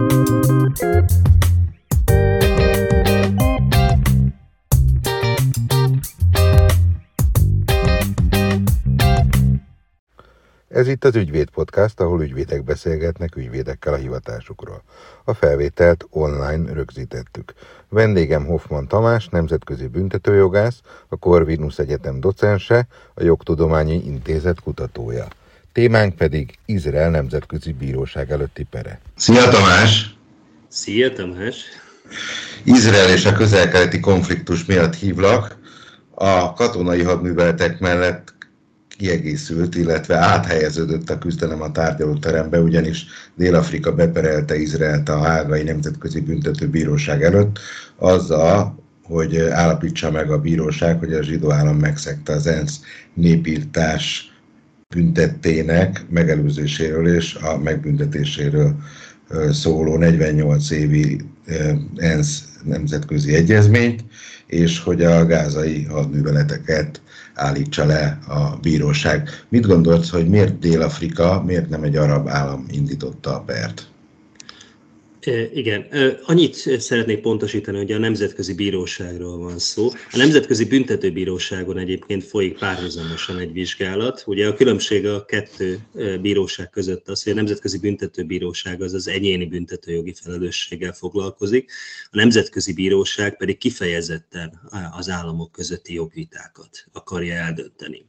Ez itt az Ügyvéd Podcast, ahol ügyvédek beszélgetnek ügyvédekkel a hivatásukról. A felvételt online rögzítettük. Vendégem Hoffman Tamás, nemzetközi büntetőjogász, a Corvinus Egyetem docense, a Jogtudományi Intézet kutatója. Témánk pedig Izrael Nemzetközi Bíróság előtti pere. Szia Tamás! Szia Tamás! Izrael és a közel-keleti konfliktus miatt hívlak. A katonai hadműveletek mellett kiegészült, illetve áthelyeződött a küzdelem a tárgyalóterembe, ugyanis Dél-Afrika beperelte Izraelt a Hágai Nemzetközi Büntetőbíróság előtt, azzal, hogy állapítsa meg a bíróság, hogy a zsidó állam megszegte az ENSZ népírtás büntettének megelőzéséről és a megbüntetéséről szóló 48 évi ENSZ nemzetközi egyezményt, és hogy a gázai hadműveleteket állítsa le a bíróság. Mit gondolsz, hogy miért Dél-Afrika, miért nem egy arab állam indította a pert? Igen, annyit szeretnék pontosítani, hogy a Nemzetközi Bíróságról van szó. A Nemzetközi Büntetőbíróságon egyébként folyik párhuzamosan egy vizsgálat. Ugye a különbség a kettő bíróság között az, hogy a Nemzetközi Büntetőbíróság az az egyéni büntetőjogi felelősséggel foglalkozik, a Nemzetközi Bíróság pedig kifejezetten az államok közötti jogvitákat akarja eldönteni.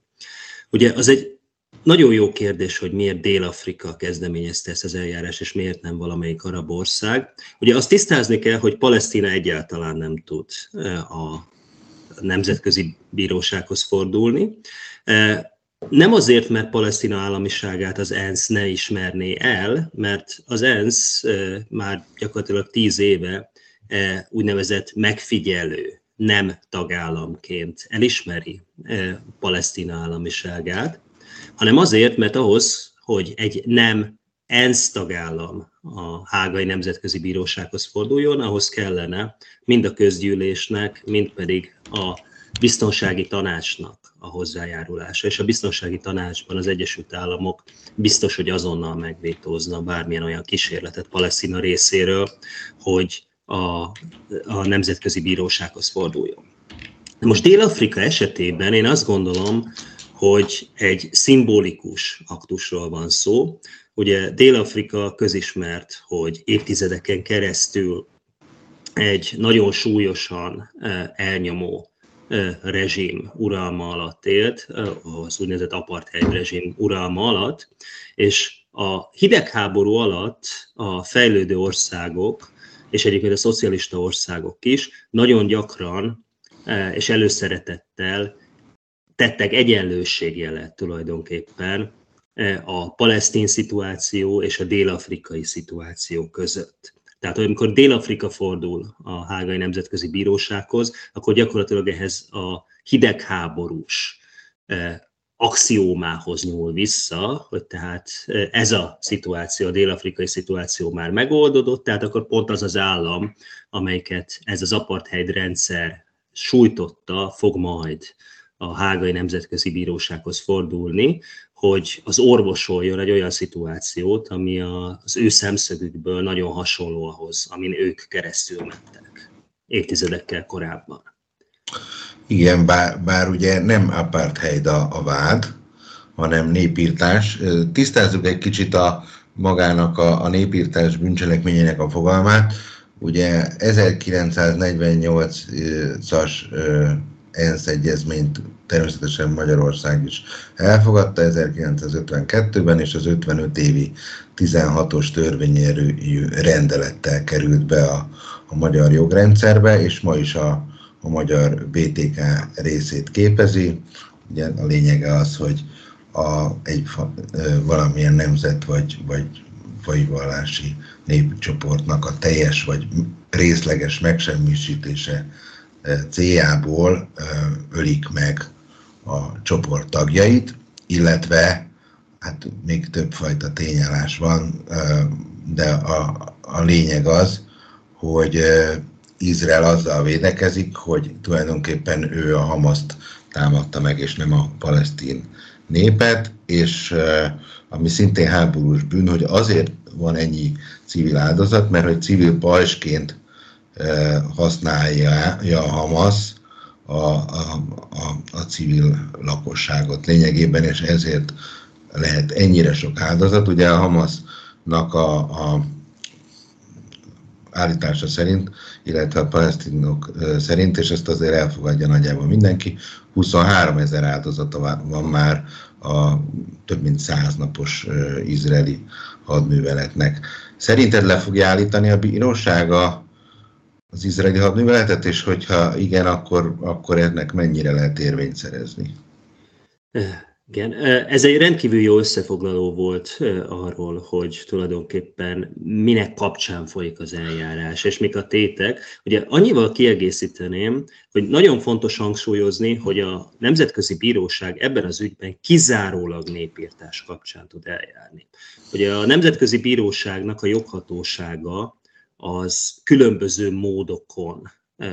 Ugye az egy nagyon jó kérdés, hogy miért Dél-Afrika kezdeményezte ezt az eljárás, és miért nem valamelyik arab ország. Ugye azt tisztázni kell, hogy Palesztina egyáltalán nem tud eh, a nemzetközi bírósághoz fordulni. Eh, nem azért, mert Palesztina államiságát az ENSZ ne ismerné el, mert az ENSZ eh, már gyakorlatilag tíz éve úgynevezett megfigyelő, nem tagállamként elismeri Palesztina államiságát, hanem azért, mert ahhoz, hogy egy nem ENSZ tagállam a Hágai Nemzetközi Bírósághoz forduljon, ahhoz kellene mind a közgyűlésnek, mind pedig a biztonsági tanácsnak a hozzájárulása. És a biztonsági tanácsban az Egyesült Államok biztos, hogy azonnal megvétózna bármilyen olyan kísérletet Palesztina részéről, hogy a, a Nemzetközi Bírósághoz forduljon. Most Dél-Afrika esetében én azt gondolom, hogy egy szimbolikus aktusról van szó. Ugye Dél-Afrika közismert, hogy évtizedeken keresztül egy nagyon súlyosan eh, elnyomó eh, rezsim uralma alatt élt, eh, az úgynevezett apartheid rezsim uralma alatt, és a hidegháború alatt a fejlődő országok, és egyébként a szocialista országok is nagyon gyakran és előszeretettel tettek egyenlőségjelet tulajdonképpen e, a palesztin szituáció és a dél-afrikai szituáció között. Tehát amikor Dél-Afrika fordul a Hágai Nemzetközi Bírósághoz, akkor gyakorlatilag ehhez a hidegháborús e, axiómához nyúl vissza, hogy tehát e, ez a szituáció, a dél-afrikai szituáció már megoldódott, tehát akkor pont az az állam, amelyiket ez az apartheid rendszer sújtotta, fog majd a Hágai Nemzetközi Bírósághoz fordulni, hogy az orvosoljon egy olyan szituációt, ami az ő szemszögükből nagyon hasonló ahhoz, amin ők keresztül mentek évtizedekkel korábban. Igen, bár, bár ugye nem apartheid a, a vád, hanem népírtás. Tisztázzuk egy kicsit a magának a, a népírtás bűncselekményének a fogalmát. Ugye 1948-as ENSZ egyezményt természetesen Magyarország is elfogadta 1952-ben, és az 55 évi 16-os törvényerőjű rendelettel került be a, a magyar jogrendszerbe, és ma is a, a magyar BTK részét képezi. Ugye a lényege az, hogy a, egy valamilyen nemzet vagy, vagy fajivallási népcsoportnak a teljes vagy részleges megsemmisítése céljából ölik meg a csoport tagjait, illetve hát még többfajta tényállás van, de a, a lényeg az, hogy Izrael azzal védekezik, hogy tulajdonképpen ő a Hamaszt támadta meg, és nem a palesztin népet, és ami szintén háborús bűn, hogy azért van ennyi civil áldozat, mert hogy civil pajsként használja a Hamas a, a, a, a civil lakosságot lényegében, és ezért lehet ennyire sok áldozat. Ugye a Hamasnak a, a állítása szerint, illetve a palesztinok szerint, és ezt azért elfogadja nagyjából mindenki, 23 ezer áldozata van már a több mint száz napos izraeli hadműveletnek. Szerinted le fogja állítani a bíróság az izraeli hadműveletet, és hogyha igen, akkor, akkor ennek mennyire lehet érvényt szerezni? Igen, ez egy rendkívül jó összefoglaló volt arról, hogy tulajdonképpen minek kapcsán folyik az eljárás, és mik a tétek. Ugye annyival kiegészíteném, hogy nagyon fontos hangsúlyozni, hogy a Nemzetközi Bíróság ebben az ügyben kizárólag népírtás kapcsán tud eljárni. Ugye a Nemzetközi Bíróságnak a joghatósága az különböző módokon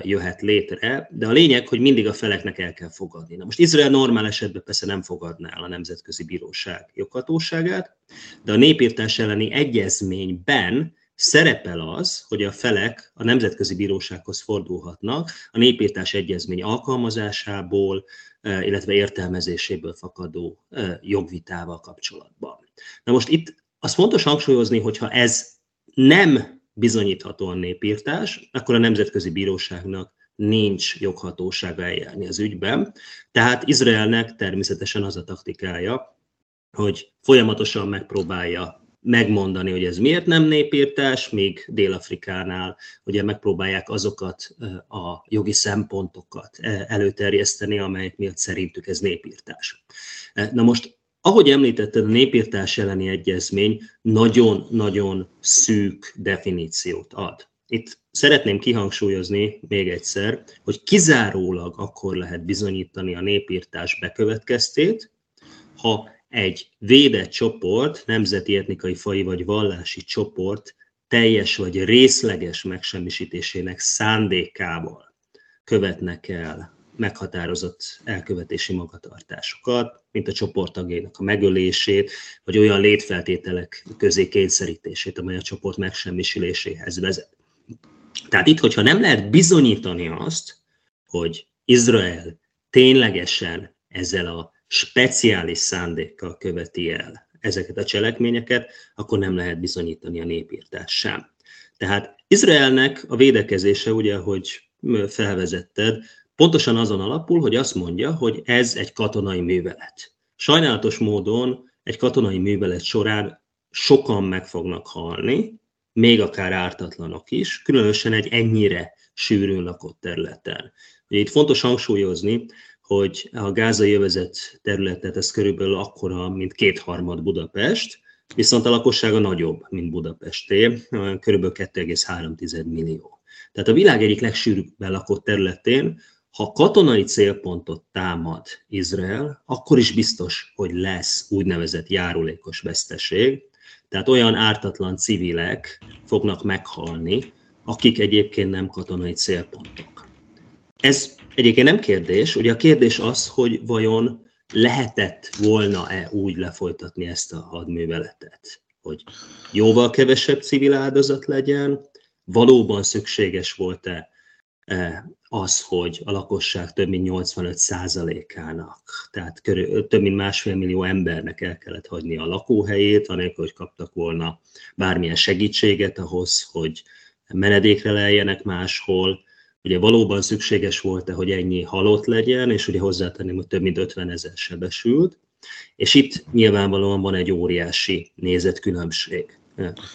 jöhet létre, de a lényeg, hogy mindig a feleknek el kell fogadni. Na most Izrael normál esetben persze nem fogadná el a Nemzetközi Bíróság joghatóságát, de a népírtás elleni egyezményben szerepel az, hogy a felek a Nemzetközi Bírósághoz fordulhatnak a népírtás egyezmény alkalmazásából, illetve értelmezéséből fakadó jogvitával kapcsolatban. Na most itt az fontos hangsúlyozni, hogyha ez nem bizonyíthatóan népírtás, akkor a Nemzetközi Bíróságnak nincs joghatósága eljárni az ügyben. Tehát Izraelnek természetesen az a taktikája, hogy folyamatosan megpróbálja megmondani, hogy ez miért nem népírtás, míg Dél-Afrikánál ugye megpróbálják azokat a jogi szempontokat előterjeszteni, amelyek miatt szerintük ez népírtás. Na most ahogy említetted, a népírtás elleni egyezmény nagyon-nagyon szűk definíciót ad. Itt szeretném kihangsúlyozni még egyszer, hogy kizárólag akkor lehet bizonyítani a népírtás bekövetkeztét, ha egy védett csoport, nemzeti, etnikai, fai vagy vallási csoport teljes vagy részleges megsemmisítésének szándékával követnek el meghatározott elkövetési magatartásokat, mint a csoporttagjainak a megölését, vagy olyan létfeltételek közé kényszerítését, amely a csoport megsemmisüléséhez vezet. Tehát itt, hogyha nem lehet bizonyítani azt, hogy Izrael ténylegesen ezzel a speciális szándékkal követi el ezeket a cselekményeket, akkor nem lehet bizonyítani a népírtás sem. Tehát Izraelnek a védekezése, ugye, hogy felvezetted, Pontosan azon alapul, hogy azt mondja, hogy ez egy katonai művelet. Sajnálatos módon egy katonai művelet során sokan meg fognak halni, még akár ártatlanok is, különösen egy ennyire sűrűn lakott területen. Ugye itt fontos hangsúlyozni, hogy a gázai övezet területet ez körülbelül akkora, mint kétharmad Budapest, viszont a lakossága nagyobb, mint Budapesté, körülbelül 2,3 millió. Tehát a világ egyik legsűrűbben lakott területén ha katonai célpontot támad Izrael, akkor is biztos, hogy lesz úgynevezett járulékos veszteség, tehát olyan ártatlan civilek fognak meghalni, akik egyébként nem katonai célpontok. Ez egyébként nem kérdés, ugye a kérdés az, hogy vajon lehetett volna-e úgy lefolytatni ezt a hadműveletet, hogy jóval kevesebb civil áldozat legyen, valóban szükséges volt-e az, hogy a lakosság több mint 85%-ának, tehát körül, több mint másfél millió embernek el kellett hagyni a lakóhelyét, anélkül, hogy kaptak volna bármilyen segítséget ahhoz, hogy menedékre lejjenek máshol. Ugye valóban szükséges volt-e, hogy ennyi halott legyen, és ugye hozzátenném, hogy több mint 50 ezer sebesült. És itt nyilvánvalóan van egy óriási nézetkülönbség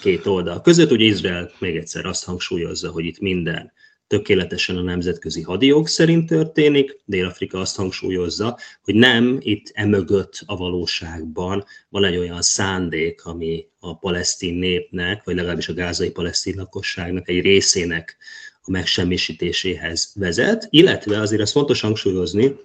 két oldal között. Ugye Izrael még egyszer azt hangsúlyozza, hogy itt minden tökéletesen a nemzetközi hadijog szerint történik. Dél-Afrika azt hangsúlyozza, hogy nem itt emögött a valóságban van egy olyan szándék, ami a palesztin népnek, vagy legalábbis a gázai palesztin lakosságnak egy részének a megsemmisítéséhez vezet, illetve azért azt fontos hangsúlyozni,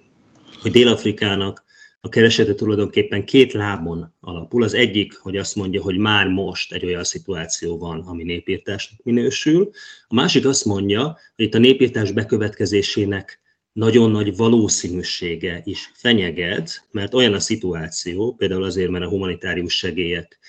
hogy Dél-Afrikának a keresete tulajdonképpen két lábon alapul. Az egyik, hogy azt mondja, hogy már most egy olyan szituáció van, ami népírtásnak minősül. A másik azt mondja, hogy itt a népírtás bekövetkezésének nagyon nagy valószínűsége is fenyeget, mert olyan a szituáció, például azért, mert a humanitárius segélyek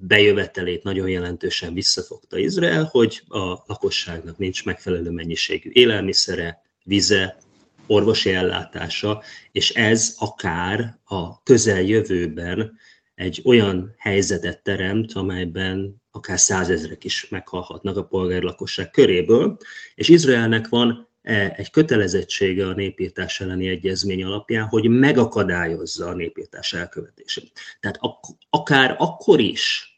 bejövetelét nagyon jelentősen visszafogta Izrael, hogy a lakosságnak nincs megfelelő mennyiségű élelmiszere, vize, orvosi ellátása, és ez akár a közeljövőben egy olyan helyzetet teremt, amelyben akár százezrek is meghalhatnak a polgári lakosság köréből, és Izraelnek van e, egy kötelezettsége a népírtás elleni egyezmény alapján, hogy megakadályozza a népírtás elkövetését. Tehát ak- akár akkor is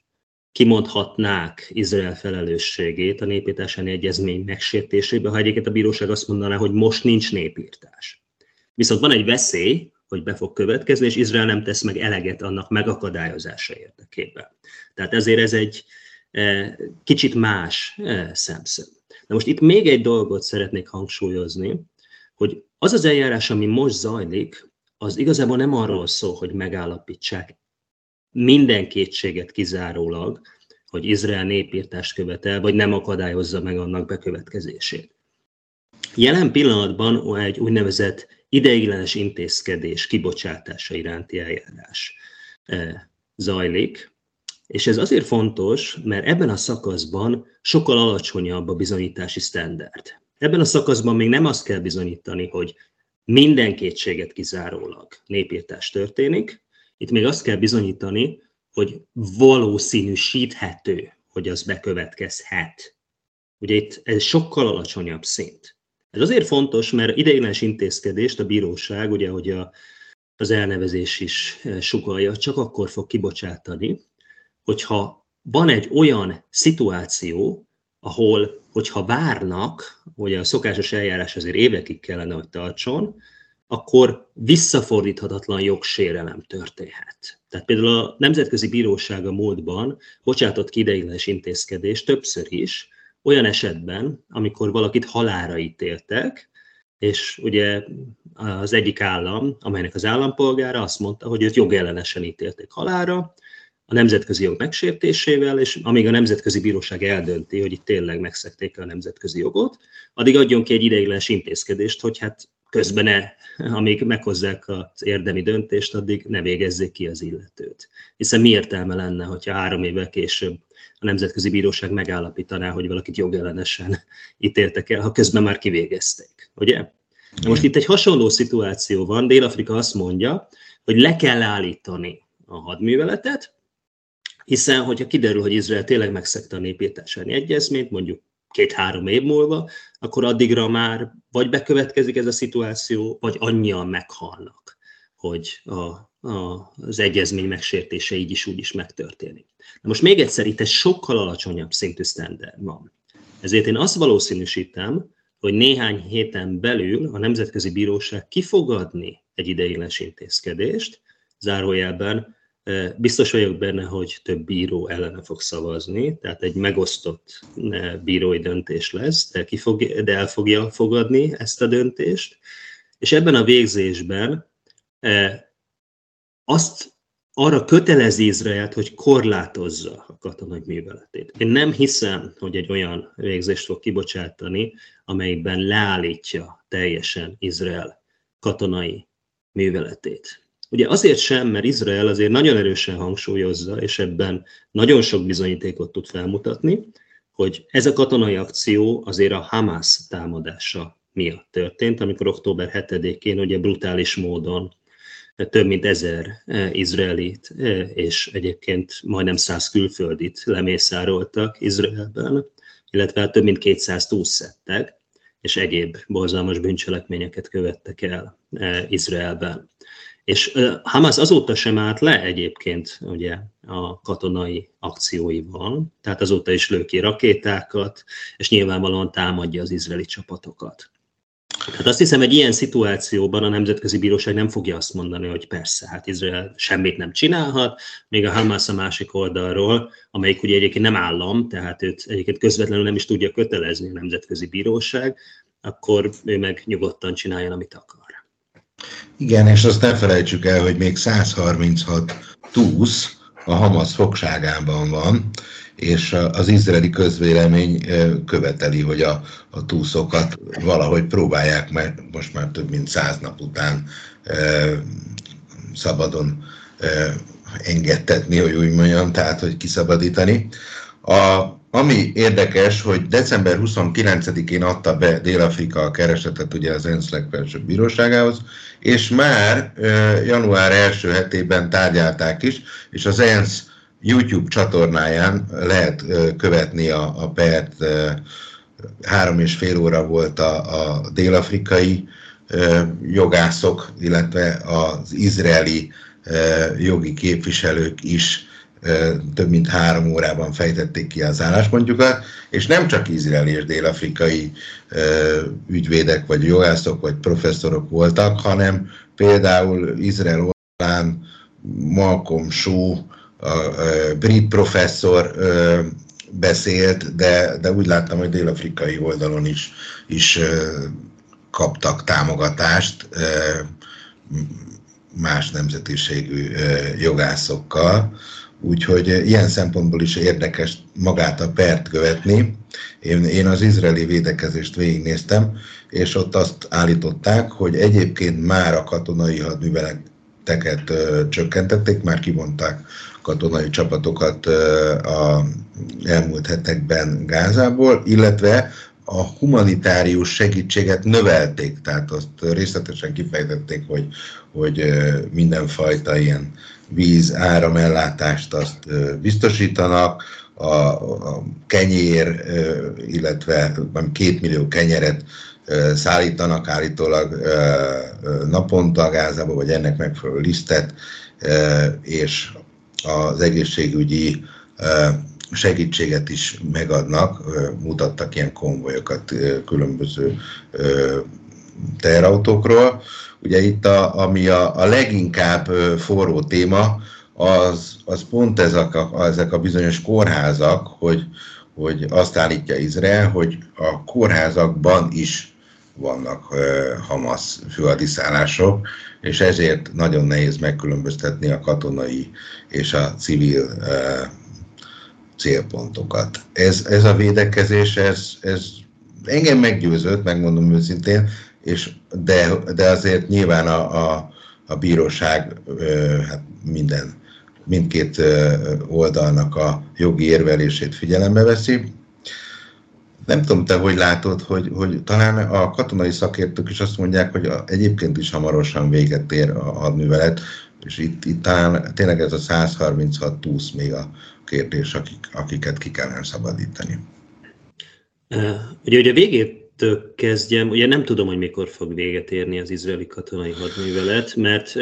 kimondhatnák Izrael felelősségét a népírtás elleni egyezmény megsértésébe, ha egyébként a bíróság azt mondaná, hogy most nincs népírtás. Viszont van egy veszély, hogy be fog következni, és Izrael nem tesz meg eleget annak megakadályozása érdekében. Tehát ezért ez egy e, kicsit más e, szemszög. Na most itt még egy dolgot szeretnék hangsúlyozni, hogy az az eljárás, ami most zajlik, az igazából nem arról szól, hogy megállapítsák minden kétséget kizárólag, hogy Izrael népírtást követel, vagy nem akadályozza meg annak bekövetkezését. Jelen pillanatban egy úgynevezett ideiglenes intézkedés kibocsátása iránti eljárás eh, zajlik, és ez azért fontos, mert ebben a szakaszban sokkal alacsonyabb a bizonyítási standard. Ebben a szakaszban még nem azt kell bizonyítani, hogy minden kétséget kizárólag népírtás történik, itt még azt kell bizonyítani, hogy valószínűsíthető, hogy az bekövetkezhet. Ugye itt ez sokkal alacsonyabb szint. Ez azért fontos, mert ideiglenes intézkedést a bíróság, ugye, hogy a, az elnevezés is eh, sugalja, csak akkor fog kibocsátani, hogyha van egy olyan szituáció, ahol, hogyha várnak, hogy a szokásos eljárás azért évekig kellene, hogy tartson, akkor visszafordíthatatlan jogsérelem történhet. Tehát például a Nemzetközi Bíróság a múltban bocsátott ki ideiglenes intézkedést többször is, olyan esetben, amikor valakit halára ítéltek, és ugye az egyik állam, amelynek az állampolgára azt mondta, hogy őt jogellenesen ítélték halára, a nemzetközi jog megsértésével, és amíg a nemzetközi bíróság eldönti, hogy itt tényleg megszekték a nemzetközi jogot, addig adjon ki egy ideiglenes intézkedést, hogy hát közben ne, amíg meghozzák az érdemi döntést, addig ne végezzék ki az illetőt. Hiszen mi értelme lenne, hogyha három évvel később a Nemzetközi Bíróság megállapítaná, hogy valakit jogellenesen ítéltek el, ha közben már kivégezték, ugye? Na most itt egy hasonló szituáció van, Dél-Afrika azt mondja, hogy le kell állítani a hadműveletet, hiszen hogyha kiderül, hogy Izrael tényleg megszegte a népírtásáni egyezményt, mondjuk két-három év múlva, akkor addigra már vagy bekövetkezik ez a szituáció, vagy annyian meghalnak, hogy a, a, az egyezmény megsértése így is úgy is megtörténik. Na most még egyszer, itt egy sokkal alacsonyabb szintű standard van. Ezért én azt valószínűsítem, hogy néhány héten belül a Nemzetközi Bíróság kifogadni egy ideiglenes intézkedést, zárójelben Biztos vagyok benne, hogy több bíró ellene fog szavazni, tehát egy megosztott bírói döntés lesz, de, ki fog, de el fogja fogadni ezt a döntést, és ebben a végzésben azt arra kötelezi Izraelt, hogy korlátozza a katonai műveletét. Én nem hiszem, hogy egy olyan végzést fog kibocsátani, amelyben leállítja teljesen Izrael katonai műveletét. Ugye azért sem, mert Izrael azért nagyon erősen hangsúlyozza, és ebben nagyon sok bizonyítékot tud felmutatni, hogy ez a katonai akció azért a Hamas támadása miatt történt, amikor október 7-én ugye brutális módon több mint ezer e, izraelit e, és egyébként majdnem száz külföldit lemészároltak Izraelben, illetve több mint 200 túlszettek, és egyéb borzalmas bűncselekményeket követtek el e, Izraelben. És Hamas azóta sem állt le egyébként ugye, a katonai akcióival, tehát azóta is lő ki rakétákat, és nyilvánvalóan támadja az izraeli csapatokat. Hát azt hiszem, egy ilyen szituációban a Nemzetközi Bíróság nem fogja azt mondani, hogy persze, hát Izrael semmit nem csinálhat, még a Hamas a másik oldalról, amelyik ugye egyébként nem állam, tehát őt egyébként közvetlenül nem is tudja kötelezni a Nemzetközi Bíróság, akkor ő meg nyugodtan csináljon, amit akar. Igen, és azt ne felejtsük el, hogy még 136 túsz a Hamas fogságában van, és az izraeli közvélemény követeli, hogy a, a túszokat valahogy próbálják meg most már több mint száz nap után szabadon engedtetni, hogy úgy mondjam, tehát hogy kiszabadítani. A, ami érdekes, hogy december 29-én adta be Dél-Afrika a keresetet ugye az ENSZ legfelsőbb bíróságához, és már január első hetében tárgyálták is, és az ENSZ YouTube csatornáján lehet követni a, a pert, három és fél óra volt a, a dél-afrikai jogászok, illetve az izraeli jogi képviselők is több mint három órában fejtették ki az álláspontjukat, és nem csak izraeli és dél-afrikai ügyvédek, vagy jogászok, vagy professzorok voltak, hanem például Izrael oldalán Malcolm Shaw, a brit professzor beszélt, de, de úgy láttam, hogy dél-afrikai oldalon is, is kaptak támogatást más nemzetiségű jogászokkal. Úgyhogy ilyen szempontból is érdekes magát a pert követni. Én, én az izraeli védekezést végignéztem, és ott azt állították, hogy egyébként már a katonai hadműveleteket ö, csökkentették, már kivonták katonai csapatokat ö, a elmúlt hetekben Gázából, illetve a humanitárius segítséget növelték, tehát azt részletesen kifejtették, hogy, hogy mindenfajta ilyen víz, áramellátást azt biztosítanak, a, a kenyér, illetve két millió kenyeret szállítanak állítólag naponta Gázába, vagy ennek megfelelő lisztet, és az egészségügyi segítséget is megadnak, mutattak ilyen konvojokat különböző teherautókról. Ugye itt, a, ami a, a leginkább forró téma, az, az pont ezek a, ezek a bizonyos kórházak, hogy, hogy azt állítja Izrael, hogy a kórházakban is vannak uh, Hamas főadiszállások, és ezért nagyon nehéz megkülönböztetni a katonai és a civil uh, célpontokat. Ez, ez a védekezés, ez, ez engem meggyőzött, megmondom őszintén, és de, de azért nyilván a, a, a bíróság hát minden, mindkét oldalnak a jogi érvelését figyelembe veszi. Nem tudom, te hogy látod, hogy, hogy talán a katonai szakértők is azt mondják, hogy a, egyébként is hamarosan véget ér a hadművelet, és itt, itt talán tényleg ez a 136 túsz még a kérdés, akik, akiket ki kellene szabadítani. Ugye, ugye a végét kezdjem, ugye nem tudom, hogy mikor fog véget érni az izraeli katonai hadművelet, mert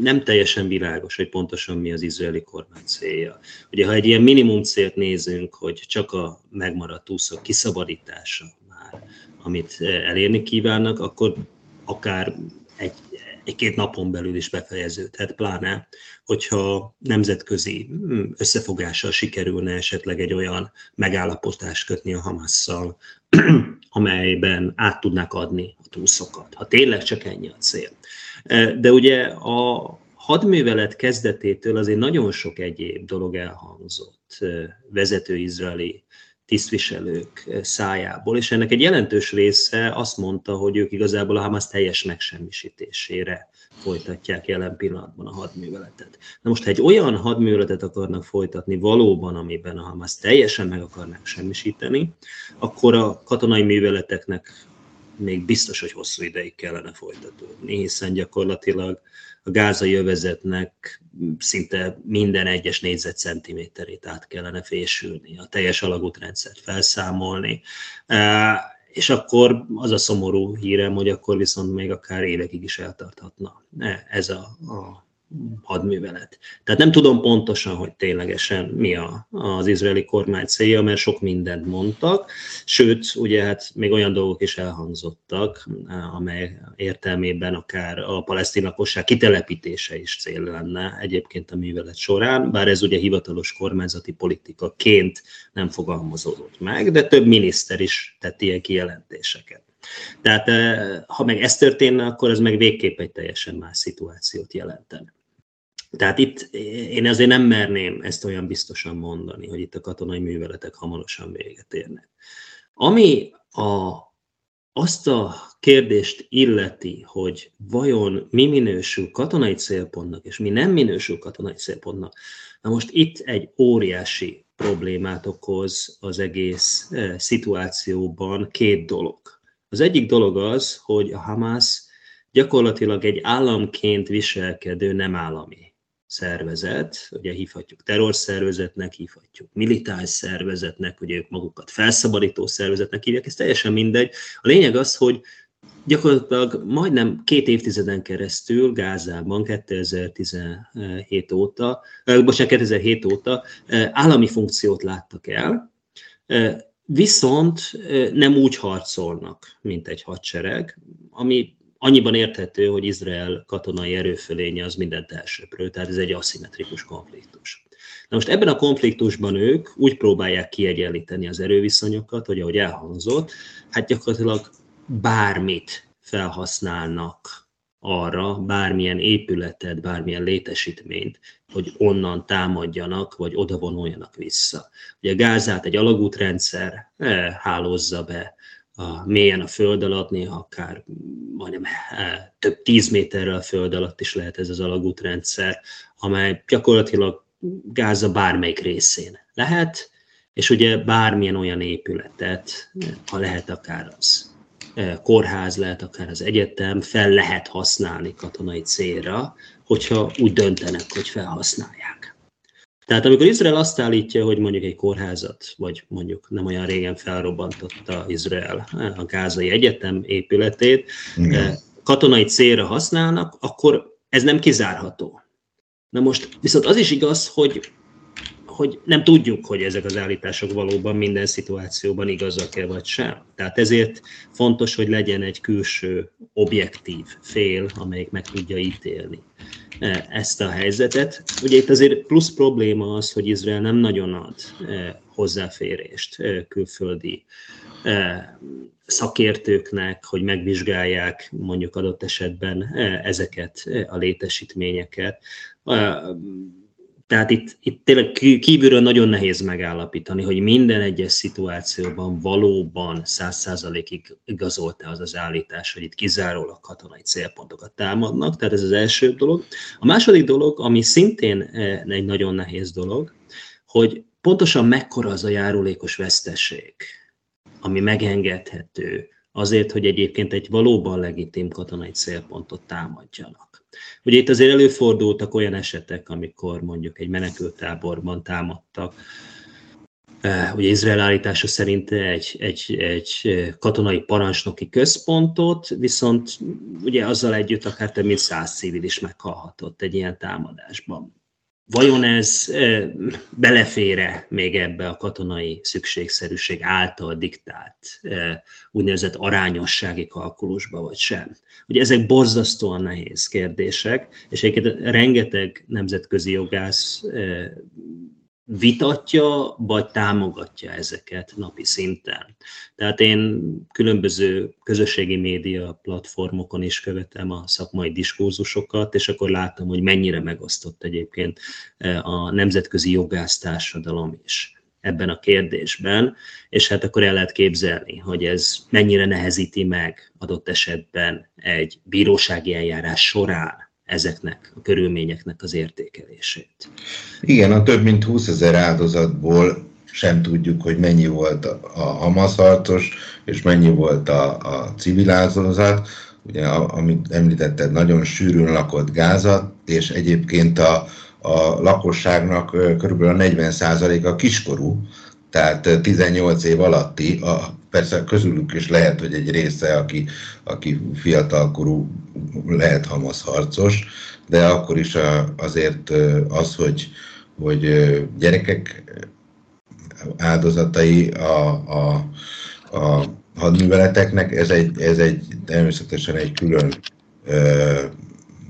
nem teljesen világos, hogy pontosan mi az izraeli kormány célja. Ugye, ha egy ilyen minimum célt nézünk, hogy csak a megmaradt úszok kiszabadítása már, amit elérni kívánnak, akkor akár egy egy-két napon belül is befejeződhet, pláne, hogyha nemzetközi hm, összefogással sikerülne esetleg egy olyan megállapotást kötni a Hamasszal, amelyben át tudnák adni a túszokat, ha tényleg csak ennyi a cél. E, de ugye a hadművelet kezdetétől azért nagyon sok egyéb dolog elhangzott e, vezető izraeli tisztviselők szájából, és ennek egy jelentős része azt mondta, hogy ők igazából a Hamas teljes megsemmisítésére folytatják jelen pillanatban a hadműveletet. Na most, ha egy olyan hadműveletet akarnak folytatni valóban, amiben a Hamas teljesen meg akarnak semmisíteni, akkor a katonai műveleteknek még biztos, hogy hosszú ideig kellene folytatódni, hiszen gyakorlatilag a gázai övezetnek szinte minden egyes négyzetcentiméterét át kellene fésülni, a teljes alagútrendszert felszámolni, és akkor az a szomorú hírem, hogy akkor viszont még akár évekig is eltarthatna. Ez a, a hadművelet. Tehát nem tudom pontosan, hogy ténylegesen mi a, az izraeli kormány célja, mert sok mindent mondtak, sőt, ugye hát még olyan dolgok is elhangzottak, amely értelmében akár a palesztin lakosság kitelepítése is cél lenne egyébként a művelet során, bár ez ugye hivatalos kormányzati politikaként nem fogalmazódott meg, de több miniszter is tett ilyen kijelentéseket. Tehát eh, ha meg ez történne, akkor ez meg végképp egy teljesen más szituációt jelentene. Tehát itt én azért nem merném ezt olyan biztosan mondani, hogy itt a katonai műveletek hamarosan véget érnek. Ami a, azt a kérdést illeti, hogy vajon mi minősül katonai célpontnak, és mi nem minősül katonai célpontnak, na most itt egy óriási problémát okoz az egész eh, szituációban két dolog. Az egyik dolog az, hogy a Hamas gyakorlatilag egy államként viselkedő nem állami szervezet, ugye hívhatjuk terrorszervezetnek, hívhatjuk militáns szervezetnek, ugye ők magukat felszabadító szervezetnek hívják, ez teljesen mindegy. A lényeg az, hogy gyakorlatilag majdnem két évtizeden keresztül Gázában 2017 óta, eh, bocsánat, 2007 óta eh, állami funkciót láttak el, eh, viszont nem úgy harcolnak, mint egy hadsereg, ami annyiban érthető, hogy Izrael katonai erőfölénye az mindent elsöprő, tehát ez egy aszimmetrikus konfliktus. Na most ebben a konfliktusban ők úgy próbálják kiegyenlíteni az erőviszonyokat, hogy ahogy elhangzott, hát gyakorlatilag bármit felhasználnak arra, bármilyen épületet, bármilyen létesítményt, hogy onnan támadjanak, vagy oda vonuljanak vissza. Ugye Gázát egy alagútrendszer eh, hálózza be, a, mélyen a föld alatt, néha akár majdnem e, több tíz méterrel a föld alatt is lehet ez az alagútrendszer, amely gyakorlatilag Gáza bármelyik részén lehet, és ugye bármilyen olyan épületet, ha lehet akár az e, kórház, lehet akár az egyetem, fel lehet használni katonai célra, hogyha úgy döntenek, hogy felhasználják. Tehát amikor Izrael azt állítja, hogy mondjuk egy kórházat, vagy mondjuk nem olyan régen felrobbantotta Izrael a gázai egyetem épületét, Igen. Eh, katonai célra használnak, akkor ez nem kizárható. Na most viszont az is igaz, hogy hogy nem tudjuk, hogy ezek az állítások valóban minden szituációban igazak-e vagy sem. Tehát ezért fontos, hogy legyen egy külső, objektív fél, amelyik meg tudja ítélni ezt a helyzetet. Ugye itt azért plusz probléma az, hogy Izrael nem nagyon ad hozzáférést külföldi szakértőknek, hogy megvizsgálják mondjuk adott esetben ezeket a létesítményeket tehát itt, itt tényleg kívülről nagyon nehéz megállapítani, hogy minden egyes szituációban valóban száz százalékig igazolta az az állítás, hogy itt kizárólag katonai célpontokat támadnak, tehát ez az első dolog. A második dolog, ami szintén eh, egy nagyon nehéz dolog, hogy pontosan mekkora az a járulékos veszteség, ami megengedhető azért, hogy egyébként egy valóban legitim katonai célpontot támadjanak. Ugye itt azért előfordultak olyan esetek, amikor mondjuk egy menekültáborban támadtak, eh, ugye Izrael állítása szerint egy, egy, egy katonai parancsnoki központot, viszont ugye azzal együtt akár több mint száz civil is meghalhatott egy ilyen támadásban. Vajon ez belefére még ebbe a katonai szükségszerűség által diktált úgynevezett arányossági kalkulusba, vagy sem? Ugye ezek borzasztóan nehéz kérdések, és egyébként rengeteg nemzetközi jogász vitatja, vagy támogatja ezeket napi szinten. Tehát én különböző közösségi média platformokon is követem a szakmai diskurzusokat, és akkor látom, hogy mennyire megosztott egyébként eh, a nemzetközi jogásztársadalom is ebben a kérdésben, és hát akkor el lehet képzelni, hogy ez mennyire nehezíti meg adott esetben egy bírósági eljárás során ezeknek a körülményeknek az értékelését. Igen, a több mint 20 ezer áldozatból sem tudjuk, hogy mennyi volt a Hamas harcos, és mennyi volt a, a civil áldozat. Ugye, amit említetted, nagyon sűrűn lakott Gázat, és egyébként a, a lakosságnak kb. a 40%-a kiskorú, tehát 18 év alatti, a, persze közülük is lehet, hogy egy része, aki, aki fiatalkorú, lehet Hamas harcos, de akkor is azért az, hogy, hogy gyerekek áldozatai a, a, a hadműveleteknek, ez egy, ez egy természetesen egy külön ö,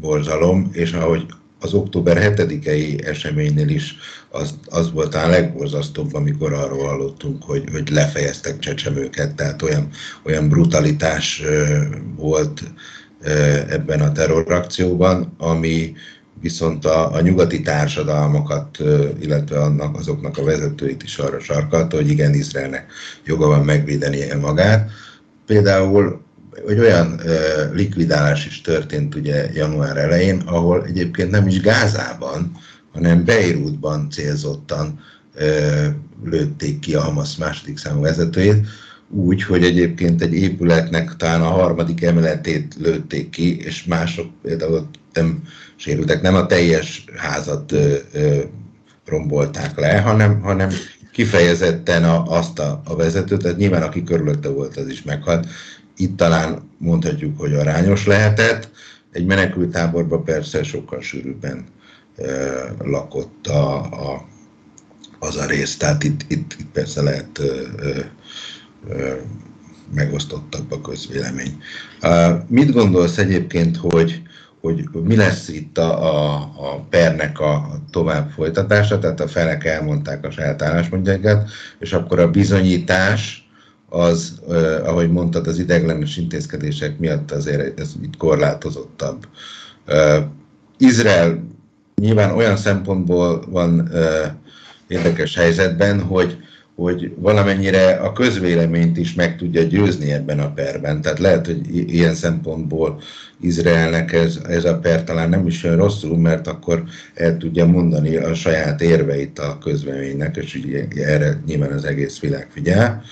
borzalom, és ahogy az október 7-i eseménynél is az, az volt a legborzasztóbb, amikor arról hallottunk, hogy, hogy lefejeztek csecsemőket, tehát olyan, olyan brutalitás volt ebben a terrorakcióban, ami viszont a, a nyugati társadalmakat, illetve annak, azoknak a vezetőit is arra sarkalta, hogy igen, Izraelnek joga van megvédenie magát. Például egy olyan likvidálás is történt ugye január elején, ahol egyébként nem is Gázában, hanem Beirutban célzottan lőtték ki a Hamas második számú vezetőjét, úgy, hogy egyébként egy épületnek talán a harmadik emeletét lőtték ki, és mások például nem sérültek, nem a teljes házat ö, ö, rombolták le, hanem, hanem kifejezetten a, azt a, a vezetőt, tehát nyilván aki körülötte volt, az is meghalt. Itt talán mondhatjuk, hogy arányos lehetett. Egy menekültáborban persze sokkal sűrűbben lakott a, a, az a rész, tehát itt, itt, itt persze lehet ö, ö, megosztottabb a közvélemény. Mit gondolsz egyébként, hogy, hogy mi lesz itt a, a, a pernek a tovább folytatása, tehát a felek elmondták a saját álláspontjaikat, és akkor a bizonyítás az, ahogy mondtad, az ideglenes intézkedések miatt azért ez itt korlátozottabb. Izrael nyilván olyan szempontból van érdekes helyzetben, hogy hogy valamennyire a közvéleményt is meg tudja győzni ebben a perben. Tehát lehet, hogy ilyen szempontból Izraelnek ez, ez a per talán nem is olyan rosszul, mert akkor el tudja mondani a saját érveit a közvéleménynek, és ugye erre nyilván az egész világ figyel.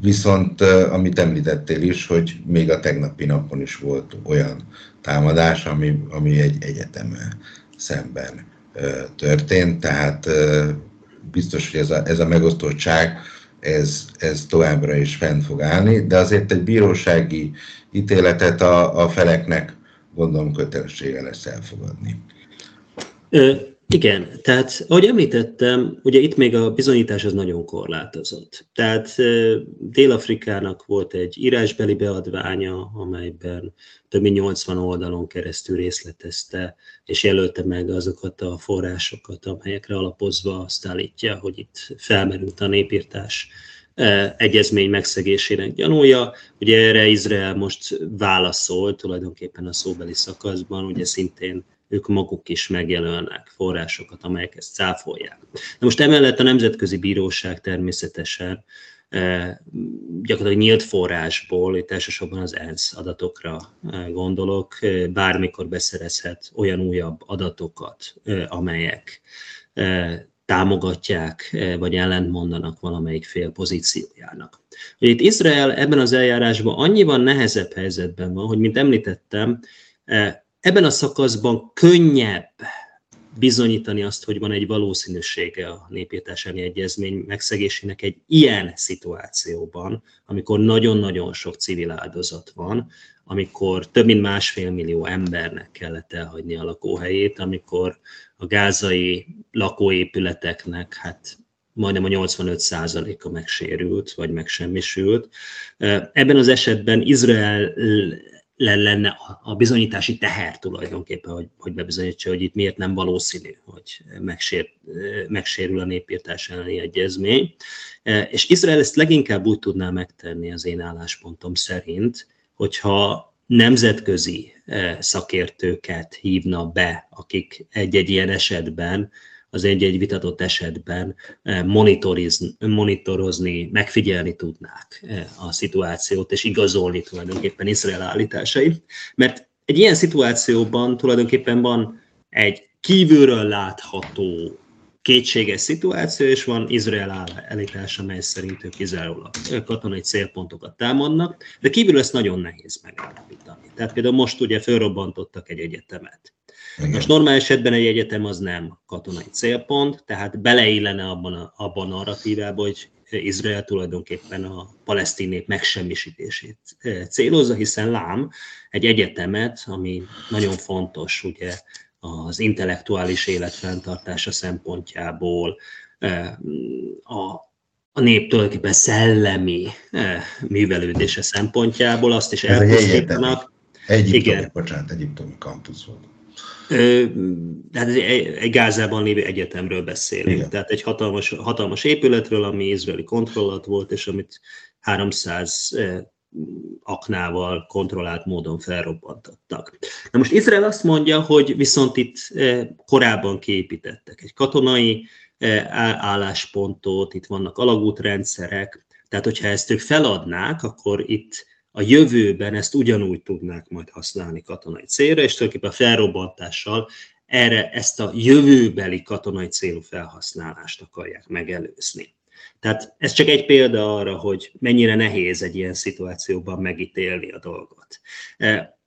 Viszont, amit említettél is, hogy még a tegnapi napon is volt olyan támadás, ami, ami egy egyetemmel szemben történt, tehát biztos, hogy ez a, ez a megosztottság ez, ez továbbra is fent fog állni, de azért egy bírósági ítéletet a, a feleknek gondolom kötelessége lesz elfogadni. Igen, tehát ahogy említettem, ugye itt még a bizonyítás az nagyon korlátozott. Tehát Dél-Afrikának volt egy írásbeli beadványa, amelyben több mint 80 oldalon keresztül részletezte és jelölte meg azokat a forrásokat, amelyekre alapozva azt állítja, hogy itt felmerült a népírtás egyezmény megszegésének gyanúja. Ugye erre Izrael most válaszol tulajdonképpen a szóbeli szakaszban, ugye szintén ők maguk is megjelölnek forrásokat, amelyek ezt cáfolják. Na most emellett a Nemzetközi Bíróság természetesen eh, gyakorlatilag nyílt forrásból, itt elsősorban az ENSZ adatokra eh, gondolok, eh, bármikor beszerezhet olyan újabb adatokat, amelyek támogatják, vagy ellentmondanak valamelyik fél pozíciójának. Itt Izrael ebben az eljárásban annyiban nehezebb helyzetben van, hogy mint említettem, ebben a szakaszban könnyebb bizonyítani azt, hogy van egy valószínűsége a népírtásáni egyezmény megszegésének egy ilyen szituációban, amikor nagyon-nagyon sok civil áldozat van, amikor több mint másfél millió embernek kellett elhagyni a lakóhelyét, amikor a gázai lakóépületeknek hát majdnem a 85%-a megsérült, vagy megsemmisült. Ebben az esetben Izrael lenne a bizonyítási teher tulajdonképpen, hogy, hogy bebizonyítsa, hogy itt miért nem valószínű, hogy megsér, megsérül a népírtás elleni egyezmény. És Izrael ezt leginkább úgy tudná megtenni az én álláspontom szerint, hogyha nemzetközi szakértőket hívna be, akik egy-egy ilyen esetben az egy-egy vitatott esetben eh, monitorozni, megfigyelni tudnák eh, a szituációt, és igazolni tulajdonképpen Izrael állításait. Mert egy ilyen szituációban tulajdonképpen van egy kívülről látható kétséges szituáció, és van Izrael állítása, mely szerint ők Izraelul a katonai célpontokat támadnak, de kívül ezt nagyon nehéz megállapítani. Tehát például most ugye fölrobbantottak egy egyetemet. Igen. Most normál esetben egy egyetem az nem katonai célpont, tehát beleillene abban a, abban a narratívába, hogy Izrael tulajdonképpen a palesztin nép megsemmisítését eh, célozza, hiszen lám egy egyetemet, ami nagyon fontos ugye az intellektuális élet fenntartása szempontjából, eh, a, a nép tulajdonképpen szellemi eh, művelődése szempontjából azt is elpusztítanak. Egyiptomi, Igen. bocsánat, egyiptomi kampusz volt. Tehát egy Gázában lévő egyetemről beszélünk. Igen. Tehát egy hatalmas, hatalmas épületről, ami izraeli kontroll alatt volt, és amit 300 aknával kontrollált módon felrobbantottak. Na most Izrael azt mondja, hogy viszont itt korábban kiépítettek egy katonai álláspontot, itt vannak alagútrendszerek, tehát hogyha ezt ők feladnák, akkor itt a jövőben ezt ugyanúgy tudnák majd használni katonai célra, és tulajdonképpen a felrobbantással erre ezt a jövőbeli katonai célú felhasználást akarják megelőzni. Tehát ez csak egy példa arra, hogy mennyire nehéz egy ilyen szituációban megítélni a dolgot. E,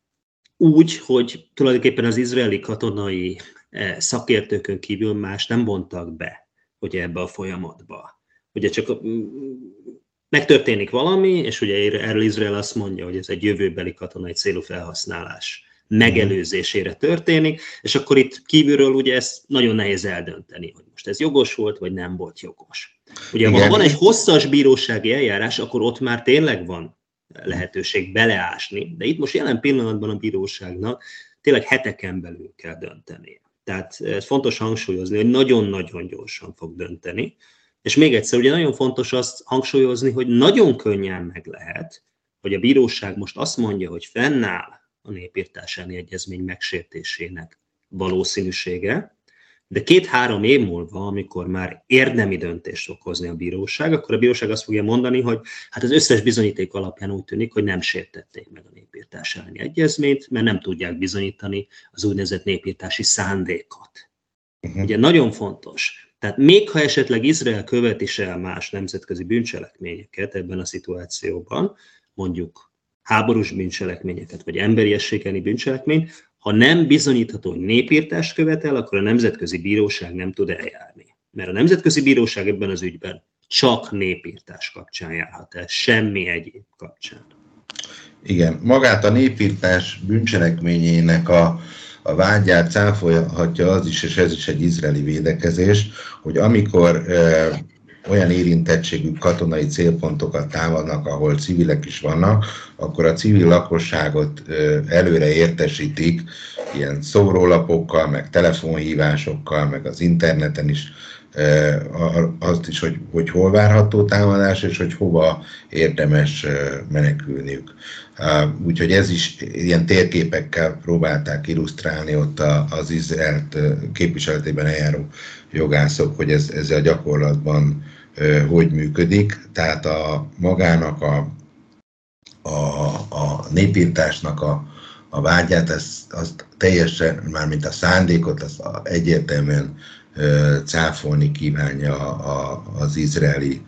úgy, hogy tulajdonképpen az izraeli katonai e, szakértőkön kívül más nem vontak be, hogy ebbe a folyamatba. Ugye csak megtörténik valami, és ugye erről Izrael azt mondja, hogy ez egy jövőbeli katonai célú felhasználás megelőzésére történik, és akkor itt kívülről ugye ezt nagyon nehéz eldönteni, hogy most ez jogos volt, vagy nem volt jogos. Ugye Igen. ha van egy hosszas bírósági eljárás, akkor ott már tényleg van lehetőség beleásni, de itt most jelen pillanatban a bíróságnak tényleg heteken belül kell dönteni. Tehát ez fontos hangsúlyozni, hogy nagyon-nagyon gyorsan fog dönteni, és még egyszer, ugye nagyon fontos azt hangsúlyozni, hogy nagyon könnyen meg lehet, hogy a bíróság most azt mondja, hogy fennáll a népírtásáni egyezmény megsértésének valószínűsége, de két-három év múlva, amikor már érdemi döntést fog hozni a bíróság, akkor a bíróság azt fogja mondani, hogy hát az összes bizonyíték alapján úgy tűnik, hogy nem sértették meg a népírtás elleni egyezményt, mert nem tudják bizonyítani az úgynevezett népírtási szándékot. Uh-huh. Ugye nagyon fontos. Tehát még ha esetleg Izrael követ is el más nemzetközi bűncselekményeket ebben a szituációban, mondjuk háborús bűncselekményeket, vagy emberiességeni bűncselekményt, ha nem bizonyítható, hogy népírtást követel, akkor a Nemzetközi Bíróság nem tud eljárni. Mert a Nemzetközi Bíróság ebben az ügyben csak népírtás kapcsán járhat el, semmi egyéb kapcsán. Igen, magát a népírtás bűncselekményének a, a vágyát cáfolhatja az is, és ez is egy izraeli védekezés, hogy amikor olyan érintettségű katonai célpontokat támadnak, ahol civilek is vannak, akkor a civil lakosságot előre értesítik ilyen szórólapokkal, meg telefonhívásokkal, meg az interneten is azt is, hogy, hogy hol várható támadás, és hogy hova érdemes menekülniük. Úgyhogy ez is ilyen térképekkel próbálták illusztrálni ott az Izraelt képviseletében eljáró jogászok, hogy ez, ez a gyakorlatban hogy működik. Tehát a magának a, a, a népírtásnak a, a vágyát, ez, az teljesen, mármint a szándékot, az egyértelműen cáfolni kívánja a, az izraeli